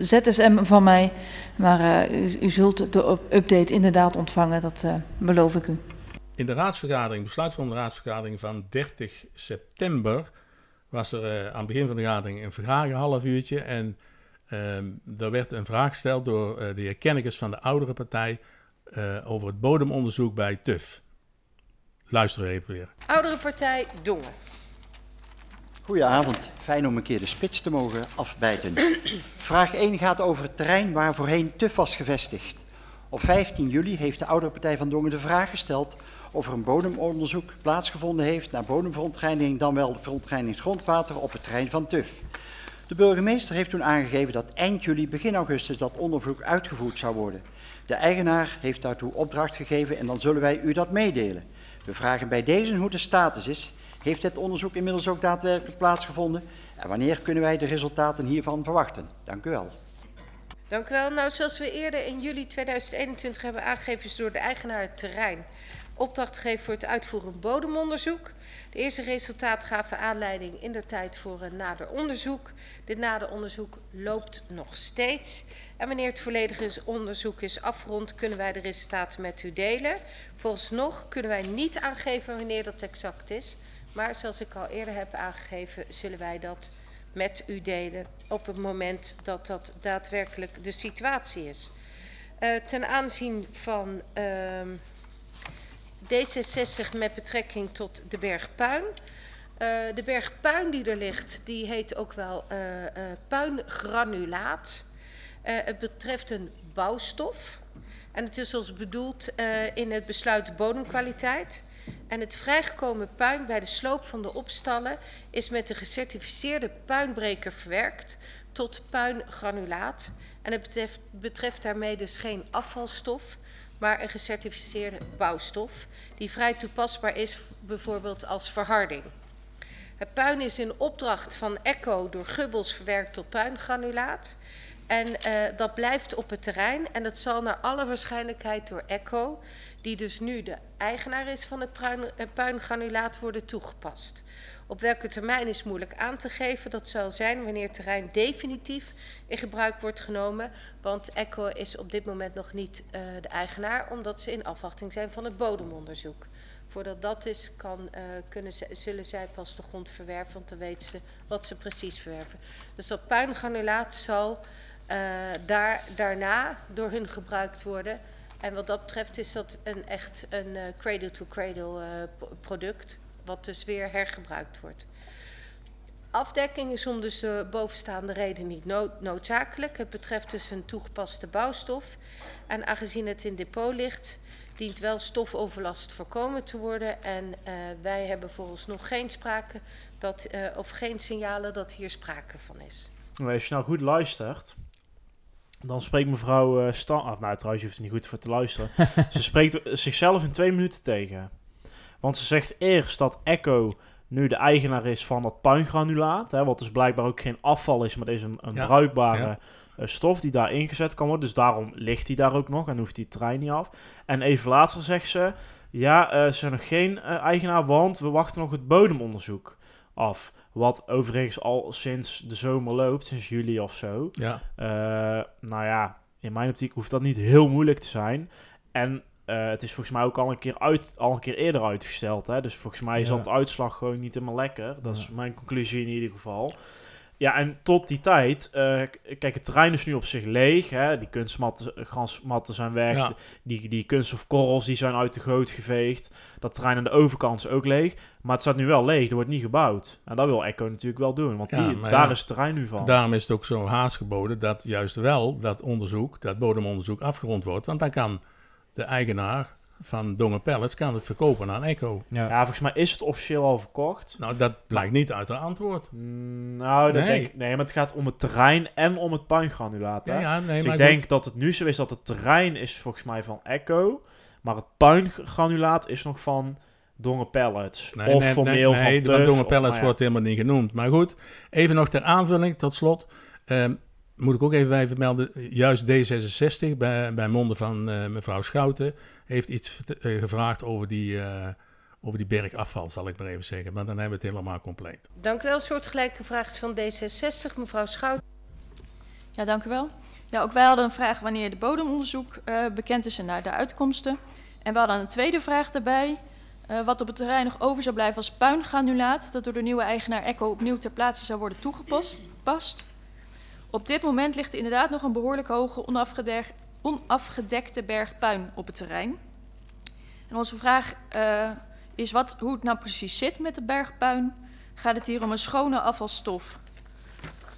S10: ZSM van mij, maar u, u, zult de update inderdaad ontvangen, dat beloof ik u.
S3: in de raadsvergadering, besluit van de raadsvergadering van 30 september, was er aan het begin van de vergadering een vergadering, half uurtje. En ehm er werd een vraag gesteld door de heer Kennekes van de oudere partij over het bodemonderzoek bij TUF. Luister even weer.
S8: Oudere partij Dongen.
S11: Goedenavond, fijn om een keer de spits te mogen afbijten. Vraag 1 gaat over het terrein waar voorheen TUF was gevestigd. Op 15 juli heeft de oudere partij van Dongen de vraag gesteld of er een bodemonderzoek plaatsgevonden heeft naar bodemverontreiniging, dan wel verontreinigingsgrondwater op het terrein van TUF. De burgemeester heeft toen aangegeven dat eind juli, begin augustus dat onderzoek uitgevoerd zou worden. De eigenaar heeft daartoe opdracht gegeven en dan zullen wij u dat meedelen. We vragen bij deze hoe de status is. Heeft het onderzoek inmiddels ook daadwerkelijk plaatsgevonden? En wanneer kunnen wij de resultaten hiervan verwachten? Dank u wel.
S8: Dank u wel. Nou, zoals we eerder in juli 2021 hebben aangegeven, is door de eigenaar het terrein opdracht gegeven voor het uitvoeren bodemonderzoek. De eerste resultaten gaven aanleiding in de tijd voor een nader onderzoek. Dit nader onderzoek loopt nog steeds. En wanneer het volledige onderzoek is afgerond, kunnen wij de resultaten met u delen. Volgens nog kunnen wij niet aangeven wanneer dat exact is. Maar zoals ik al eerder heb aangegeven, zullen wij dat met u delen op het moment dat dat daadwerkelijk de situatie is. Uh, ten aanzien van uh, D66 met betrekking tot de berg puin. Uh, de berg puin die er ligt, die heet ook wel uh, puingranulaat. Het betreft een bouwstof. En het is ons bedoeld in het besluit bodemkwaliteit. En het vrijgekomen puin bij de sloop van de opstallen is met de gecertificeerde puinbreker verwerkt tot puingranulaat. En het betreft, betreft daarmee dus geen afvalstof, maar een gecertificeerde bouwstof die vrij toepasbaar is bijvoorbeeld als verharding. Het puin is in opdracht van ECHO door Gubbels verwerkt tot puingranulaat. En uh, dat blijft op het terrein en dat zal naar alle waarschijnlijkheid door ECHO, die dus nu de eigenaar is van het puin, uh, puingranulaat, worden toegepast. Op welke termijn is moeilijk aan te geven. Dat zal zijn wanneer het terrein definitief in gebruik wordt genomen. Want ECHO is op dit moment nog niet uh, de eigenaar, omdat ze in afwachting zijn van het bodemonderzoek. Voordat dat is, kan, uh, kunnen zullen zij pas de grond verwerven, want dan weten ze wat ze precies verwerven. Dus dat puingranulaat zal uh, daar, daarna door hun gebruikt worden. En wat dat betreft is dat een echt een uh, cradle-to-cradle uh, product, wat dus weer hergebruikt wordt. Afdekking is om dus de bovenstaande reden niet nood, noodzakelijk. Het betreft dus een toegepaste bouwstof. En aangezien het in depot ligt, dient wel stofoverlast voorkomen te worden. En wij hebben volgens nog geen sprake dat, of geen signalen dat hier sprake van is.
S4: Als je nou goed luistert, dan spreekt mevrouw uh, Stan... Af, nou, trouwens, je hoeft er niet goed voor te luisteren. ze spreekt zichzelf in twee minuten tegen. Want ze zegt eerst dat Echo nu de eigenaar is van dat puingranulaat. Hè, wat dus blijkbaar ook geen afval is, maar is een, een ja, bruikbare ja. uh, stof die daar ingezet kan worden. Dus daarom ligt hij daar ook nog en hoeft die trein niet af. En even later zegt ze... Ja, uh, ze zijn nog geen eigenaar, want we wachten nog het bodemonderzoek af. Wat overigens al sinds de zomer loopt, sinds juli of zo.
S3: Ja.
S4: Uh, nou ja, in mijn optiek hoeft dat niet heel moeilijk te zijn. En uh, het is volgens mij ook al een keer, uit, al een keer eerder uitgesteld. Hè? Dus volgens mij is
S3: Ja.
S4: dat uitslag gewoon niet helemaal lekker. Dat is mijn conclusie in ieder geval. Ja, en tot die tijd, eh, kijk, het terrein is nu op zich leeg. Hè? Die kunstmatten, grasmatten zijn weg.
S3: Ja.
S4: Die, die kunststofkorrels die zijn uit de goot geveegd. Dat terrein aan de overkant is ook leeg. Maar het staat nu wel leeg, er wordt niet gebouwd. En dat wil Echo natuurlijk wel doen, want
S3: Ja,
S4: die, daar
S3: ja.
S4: is het terrein nu van.
S3: Daarom is het ook zo haast geboden dat juist wel dat onderzoek, dat bodemonderzoek afgerond wordt. Want dan kan de eigenaar van Dongen Pellets kan het verkopen aan Echo.
S2: Ja.
S4: Ja, volgens mij is het officieel al verkocht.
S3: Nou, dat blijkt niet uit haar antwoord.
S4: Mm, nou, dat
S3: Nee.
S4: denk ik, nee, maar het gaat om het terrein en om het puingranulaat. Hè?
S3: Ja, ja, nee,
S4: dus
S3: maar
S4: ik denk
S3: goed.
S4: dat het nu zo is dat het terrein is volgens mij van Echo, maar het puingranulaat is nog van Dongen Pellets.
S3: Nee,
S4: of
S3: nee,
S4: formeel
S3: nee, nee,
S4: van
S3: want
S4: Tuf,
S3: Dongen
S4: of-
S3: Pellets
S4: nou ja.
S3: wordt helemaal niet genoemd. Maar goed, even nog ter aanvulling, tot slot. Ehm, moet ik ook even bij vermelden, juist D66, bij, bij monden van eh, mevrouw Schouten, heeft iets eh, gevraagd over die, eh, over die bergafval, zal ik maar even zeggen. Maar dan hebben we het helemaal compleet.
S8: Dank u wel. Soortgelijke vraag is van D66. Mevrouw Schout.
S10: Ja, dank u wel. Ja, ook wij hadden een vraag wanneer de bodemonderzoek eh, bekend is en naar de uitkomsten.
S12: En we hadden een tweede vraag daarbij. eh, wat op het terrein nog over zou blijven als puingranulaat... dat door de nieuwe eigenaar Echo opnieuw ter plaatse zou worden toegepast. Past. Op dit moment ligt er inderdaad nog een behoorlijk hoge onafgedekte berg puin op het terrein. En onze vraag eh, is wat, hoe het nou precies zit met de bergpuin. Gaat het hier om een schone afvalstof...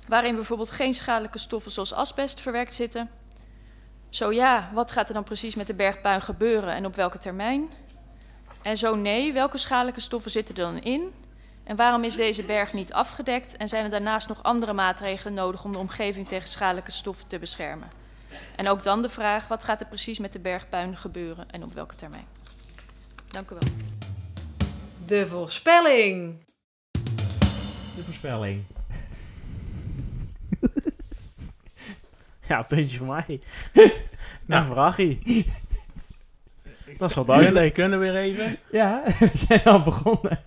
S12: waarin bijvoorbeeld geen schadelijke stoffen zoals asbest verwerkt zitten... Zo ja, wat gaat er dan precies met de bergpuin gebeuren en op welke termijn? En zo nee, welke schadelijke stoffen zitten er dan in? En waarom is deze berg niet afgedekt? En zijn er daarnaast nog andere maatregelen nodig om de omgeving tegen schadelijke stoffen te beschermen? En ook dan de vraag, wat gaat er precies met de bergpuin gebeuren en op welke termijn? Dank u wel.
S1: De voorspelling.
S2: De voorspelling.
S4: Ja, puntje voor mij. nou, Vragie. Dat is wel duidelijk.
S3: Kunnen we weer even?
S2: Ja, we zijn al begonnen.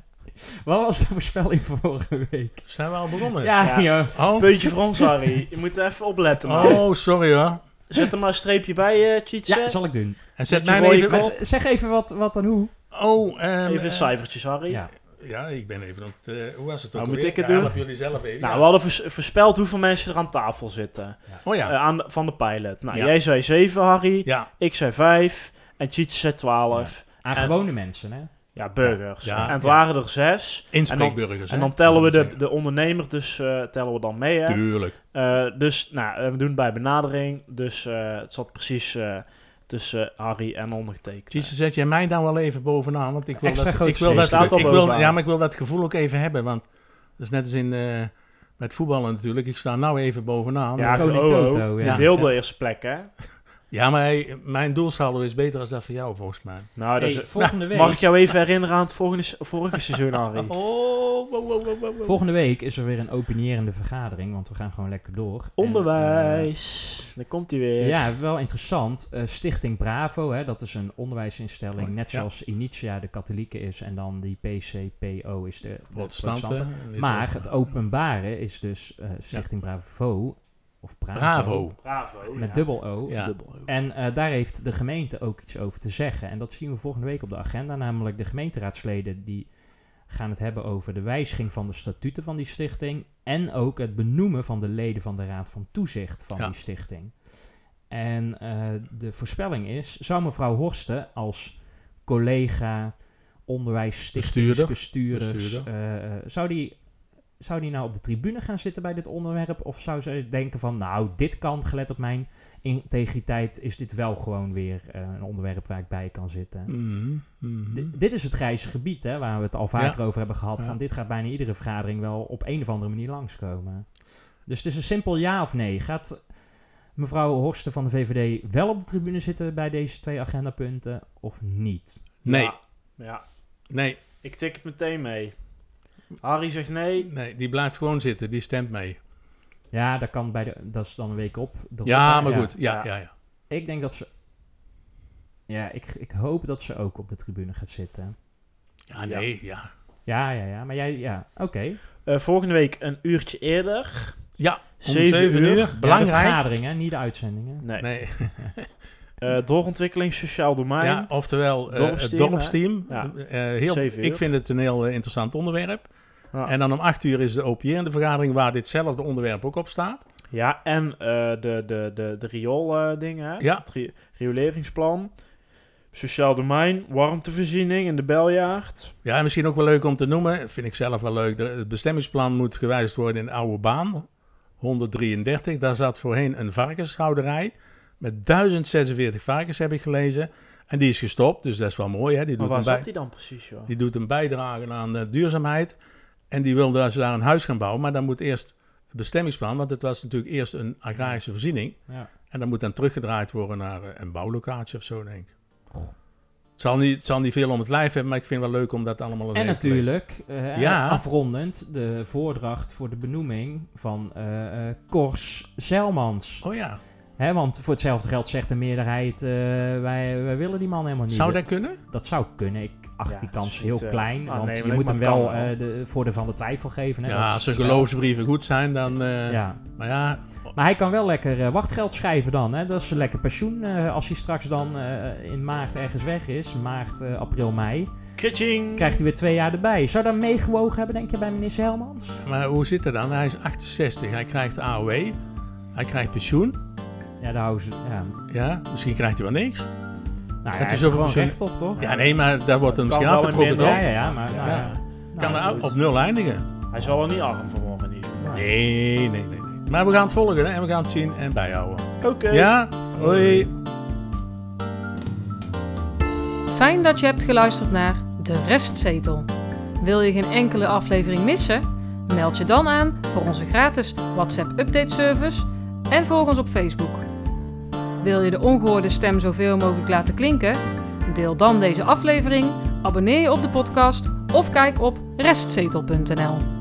S2: Wat was de voorspelling voor vorige week?
S3: Zijn we al begonnen?
S2: Ja,
S4: Ja.
S2: joh.
S3: Oh,
S4: Puntje voor ons, Harry. Je moet even opletten. man.
S3: oh sorry hoor.
S4: Zet er maar een streepje bij, eh Tjitse.
S2: Ja, zal ik doen.
S3: En zet mij even...
S2: zeg even wat, wat dan hoe.
S3: Oh, ehm,
S4: Even
S3: eh,
S4: cijfertjes, Harry.
S2: Ja.
S3: Ja, ik ben even op het... eh, hoe was het ook
S4: Nou, moet ik het
S3: Ja,
S4: doen?
S3: help jullie zelf even.
S4: Nou,
S3: Ja.
S4: we hadden vers- voorspeld hoeveel mensen er aan tafel zitten.
S3: Oh ja.
S4: Eh, aan de- van de pilot. Nou,
S3: Ja.
S4: jij zei 7, Harry.
S3: ja.
S4: Ik zei 5. En Tjitse zei 12.
S2: Aan
S4: En-
S2: gewone mensen, hè?
S4: Ja, burgers.
S3: Ja,
S4: en het
S3: ja.
S4: waren er 6.
S3: Inspreekburgers,
S4: En
S3: hè?
S4: dan tellen we de, de ondernemer dus eh, tellen we dan mee. Hè?
S3: Tuurlijk.
S4: Eh, dus nou, eh, we doen het bij benadering. Dus eh, het zat precies eh, tussen Harry en ondergetekend.
S3: Jezus, zet jij mij dan wel even bovenaan? Want ik wil
S2: Extra
S3: dat, ik wil dat,
S4: staat al
S3: ik wil, ja, maar ik wil dat gevoel ook even hebben. Want dat is net als in eh, met voetballen natuurlijk. Ik sta nou even bovenaan.
S4: Ja,
S2: Koning
S4: oh, oh.
S2: Toto,
S4: Je
S2: ja.
S4: deelde
S3: Ja.
S4: eerst plek, hè?
S3: Ja, maar mijn doelsaldo is beter dan dat van jou, volgens mij.
S4: Nou, dat
S2: Hey,
S4: is,
S2: volgende week.
S4: mag ik jou even herinneren aan het volgende, se- vorige seizoen, Harry?
S3: Oh, wow, wow, wow, wow, wow.
S2: Volgende week is er weer een opinierende vergadering, want we gaan gewoon lekker door. En,
S4: Onderwijs. Daar komt hij
S2: eh,
S4: weer.
S2: ja, wel interessant. Eh, Stichting Bravo, hè, dat is een onderwijsinstelling,
S3: Oh,
S2: net
S3: ja.
S2: zoals Initia de katholieke is en dan die PCPO is de, de
S3: Protestanten.
S2: protestanten.
S3: en dit
S2: Maar het openbare is dus eh, Stichting Bravo, of Bravo,
S3: Bravo.
S4: Bravo.
S2: met
S4: ja.
S2: dubbel O.
S3: Ja.
S4: Dubbel O.
S2: En eh, daar heeft de gemeente ook iets over te zeggen. En dat zien we volgende week op de agenda. Namelijk de gemeenteraadsleden die gaan het hebben over de wijziging van de statuten van die stichting. En ook het benoemen van de leden van de Raad van Toezicht van
S3: Ja.
S2: die stichting. En eh, de voorspelling is, zou mevrouw Horsten als collega, onderwijsstichtings,
S3: Bestuurder.
S2: eh, eh, zou die zou die nou op de tribune gaan zitten bij dit onderwerp? Of zou ze denken van, nou, dit kan, gelet op mijn integriteit, is dit wel gewoon weer eh, een onderwerp waar ik bij kan zitten?
S3: Mhm, mhm.
S2: Di- dit is het grijze gebied, hè, waar we het al vaker
S3: Ja.
S2: over hebben gehad.
S3: Ja.
S2: Van dit gaat bijna iedere vergadering wel op een of andere manier langskomen. Dus het is een simpel ja of nee. Gaat mevrouw Horsten van de VVD wel op de tribune zitten bij deze twee agendapunten of niet?
S3: Nee,
S4: Ja. ja.
S3: nee,
S4: Ik tik het meteen mee. Harry zegt nee.
S3: nee, die blijft gewoon zitten. Die stemt mee.
S2: Ja, dat kan bij de, dat is dan een week op.
S3: Ja,
S2: hè?
S3: maar goed. Ja,
S4: Ja.
S3: ja.
S2: Ik denk dat ze. Ja, ik, ik hoop dat ze ook op de tribune gaat zitten.
S3: Ja, nee, ja.
S2: Ja, ja, ja. Maar jij, ja, oké.
S4: Eh, volgende week een uurtje eerder.
S3: Ja, om
S4: Zeven
S3: zeven
S4: uur.
S3: uur.
S2: Ja, de
S3: Belangrijk.
S2: vergaderingen, niet de uitzendingen.
S4: Nee.
S3: Nee.
S4: Eh, doorontwikkeling sociaal domein.
S3: Ja, oftewel eh, het
S4: Dorpsteam. Ja.
S3: Eh, heel, ik vind het een heel interessant onderwerp.
S4: Ja.
S3: En dan om acht uur is de OPR vergadering waar ditzelfde onderwerp ook op staat.
S4: Ja, en de, de, de, de riool dingen. hè?
S3: Ja.
S4: Het ri- rioleringsplan. Sociaal domein, warmtevoorziening in de beljaard.
S3: Ja, en misschien ook wel leuk om te noemen, vind ik zelf wel leuk. de- Het bestemmingsplan moet gewijzigd worden in de oude baan, 133. Daar zat voorheen een varkenshouderij met 1046 varkens, heb ik gelezen. En die is gestopt, dus dat is wel mooi. Hè? Die,
S4: Maar
S3: doet
S4: waar zat die dan precies, joh?
S3: die doet een bijdrage aan de duurzaamheid. En die wil dus daar een huis gaan bouwen, maar dan moet eerst het bestemmingsplan, want het was natuurlijk eerst een agrarische voorziening.
S2: Ja.
S3: En dat moet dan teruggedraaid worden naar eh, een bouwlocatie of zo, denk ik. Het zal, niet, het zal niet veel om het lijf hebben, maar ik vind het wel leuk om dat allemaal
S2: En natuurlijk, eh,
S3: Ja.
S2: afrondend, de voordracht voor de benoeming van eh eh Kors Zelmans.
S3: Oh ja,
S2: Hè, want voor hetzelfde geld zegt de meerderheid, eh, wij, wij willen die man helemaal niet.
S3: zou dat kunnen?
S2: Dat zou kunnen. Ik acht
S4: Ja,
S2: die
S4: dat
S2: kans heel
S4: niet, eh,
S2: klein. want je moet hem wel
S4: wel.
S2: eh, de voordeel van de twijfel geven. Hè,
S3: Ja,
S2: dat
S3: als
S2: wel-
S3: geloofsbrieven goed zijn, dan... eh,
S2: Ja.
S3: Maar ja,
S2: Maar hij kan wel lekker eh, wachtgeld schrijven dan. Hè? Dat is een lekker pensioen eh, als hij straks dan eh, in maart ergens weg is. Maart, eh, april, mei.
S4: Kritching!
S2: Krijgt hij weer twee jaar erbij. Zou dat meegewogen hebben, denk je, bij minister Helmans?
S3: Maar hoe zit het dan? Hij is 68, hij krijgt AOW, hij krijgt pensioen.
S2: Ja, daar houden ze... Ja.
S3: Ja, misschien krijgt hij wel niks.
S2: Nou, ja,
S3: is
S2: gewoon
S3: pensioen.
S2: recht op, toch?
S3: Ja, nee, maar daar wordt er
S4: kan
S3: misschien
S4: wel
S3: afgetrokken?
S2: Ja, ja, ja, maar...
S3: Ja.
S2: Nou, ja.
S3: Kan
S2: Nou,
S3: er op nul eindigen.
S4: Hij zal er niet arm van worden in ieder geval.
S3: Nee, nee, nee, nee. Maar we gaan het volgen hè, en we gaan het zien en bijhouden.
S4: Oké.
S3: Ja? Hoi.
S1: Fijn dat je hebt geluisterd naar De Restzetel. Wil je geen enkele aflevering missen? Meld je dan aan voor onze gratis WhatsApp update service en volg ons op Facebook. Wil je de ongehoorde stem zoveel mogelijk laten klinken? Deel dan deze aflevering, abonneer je op de podcast of kijk op restzetel.nl.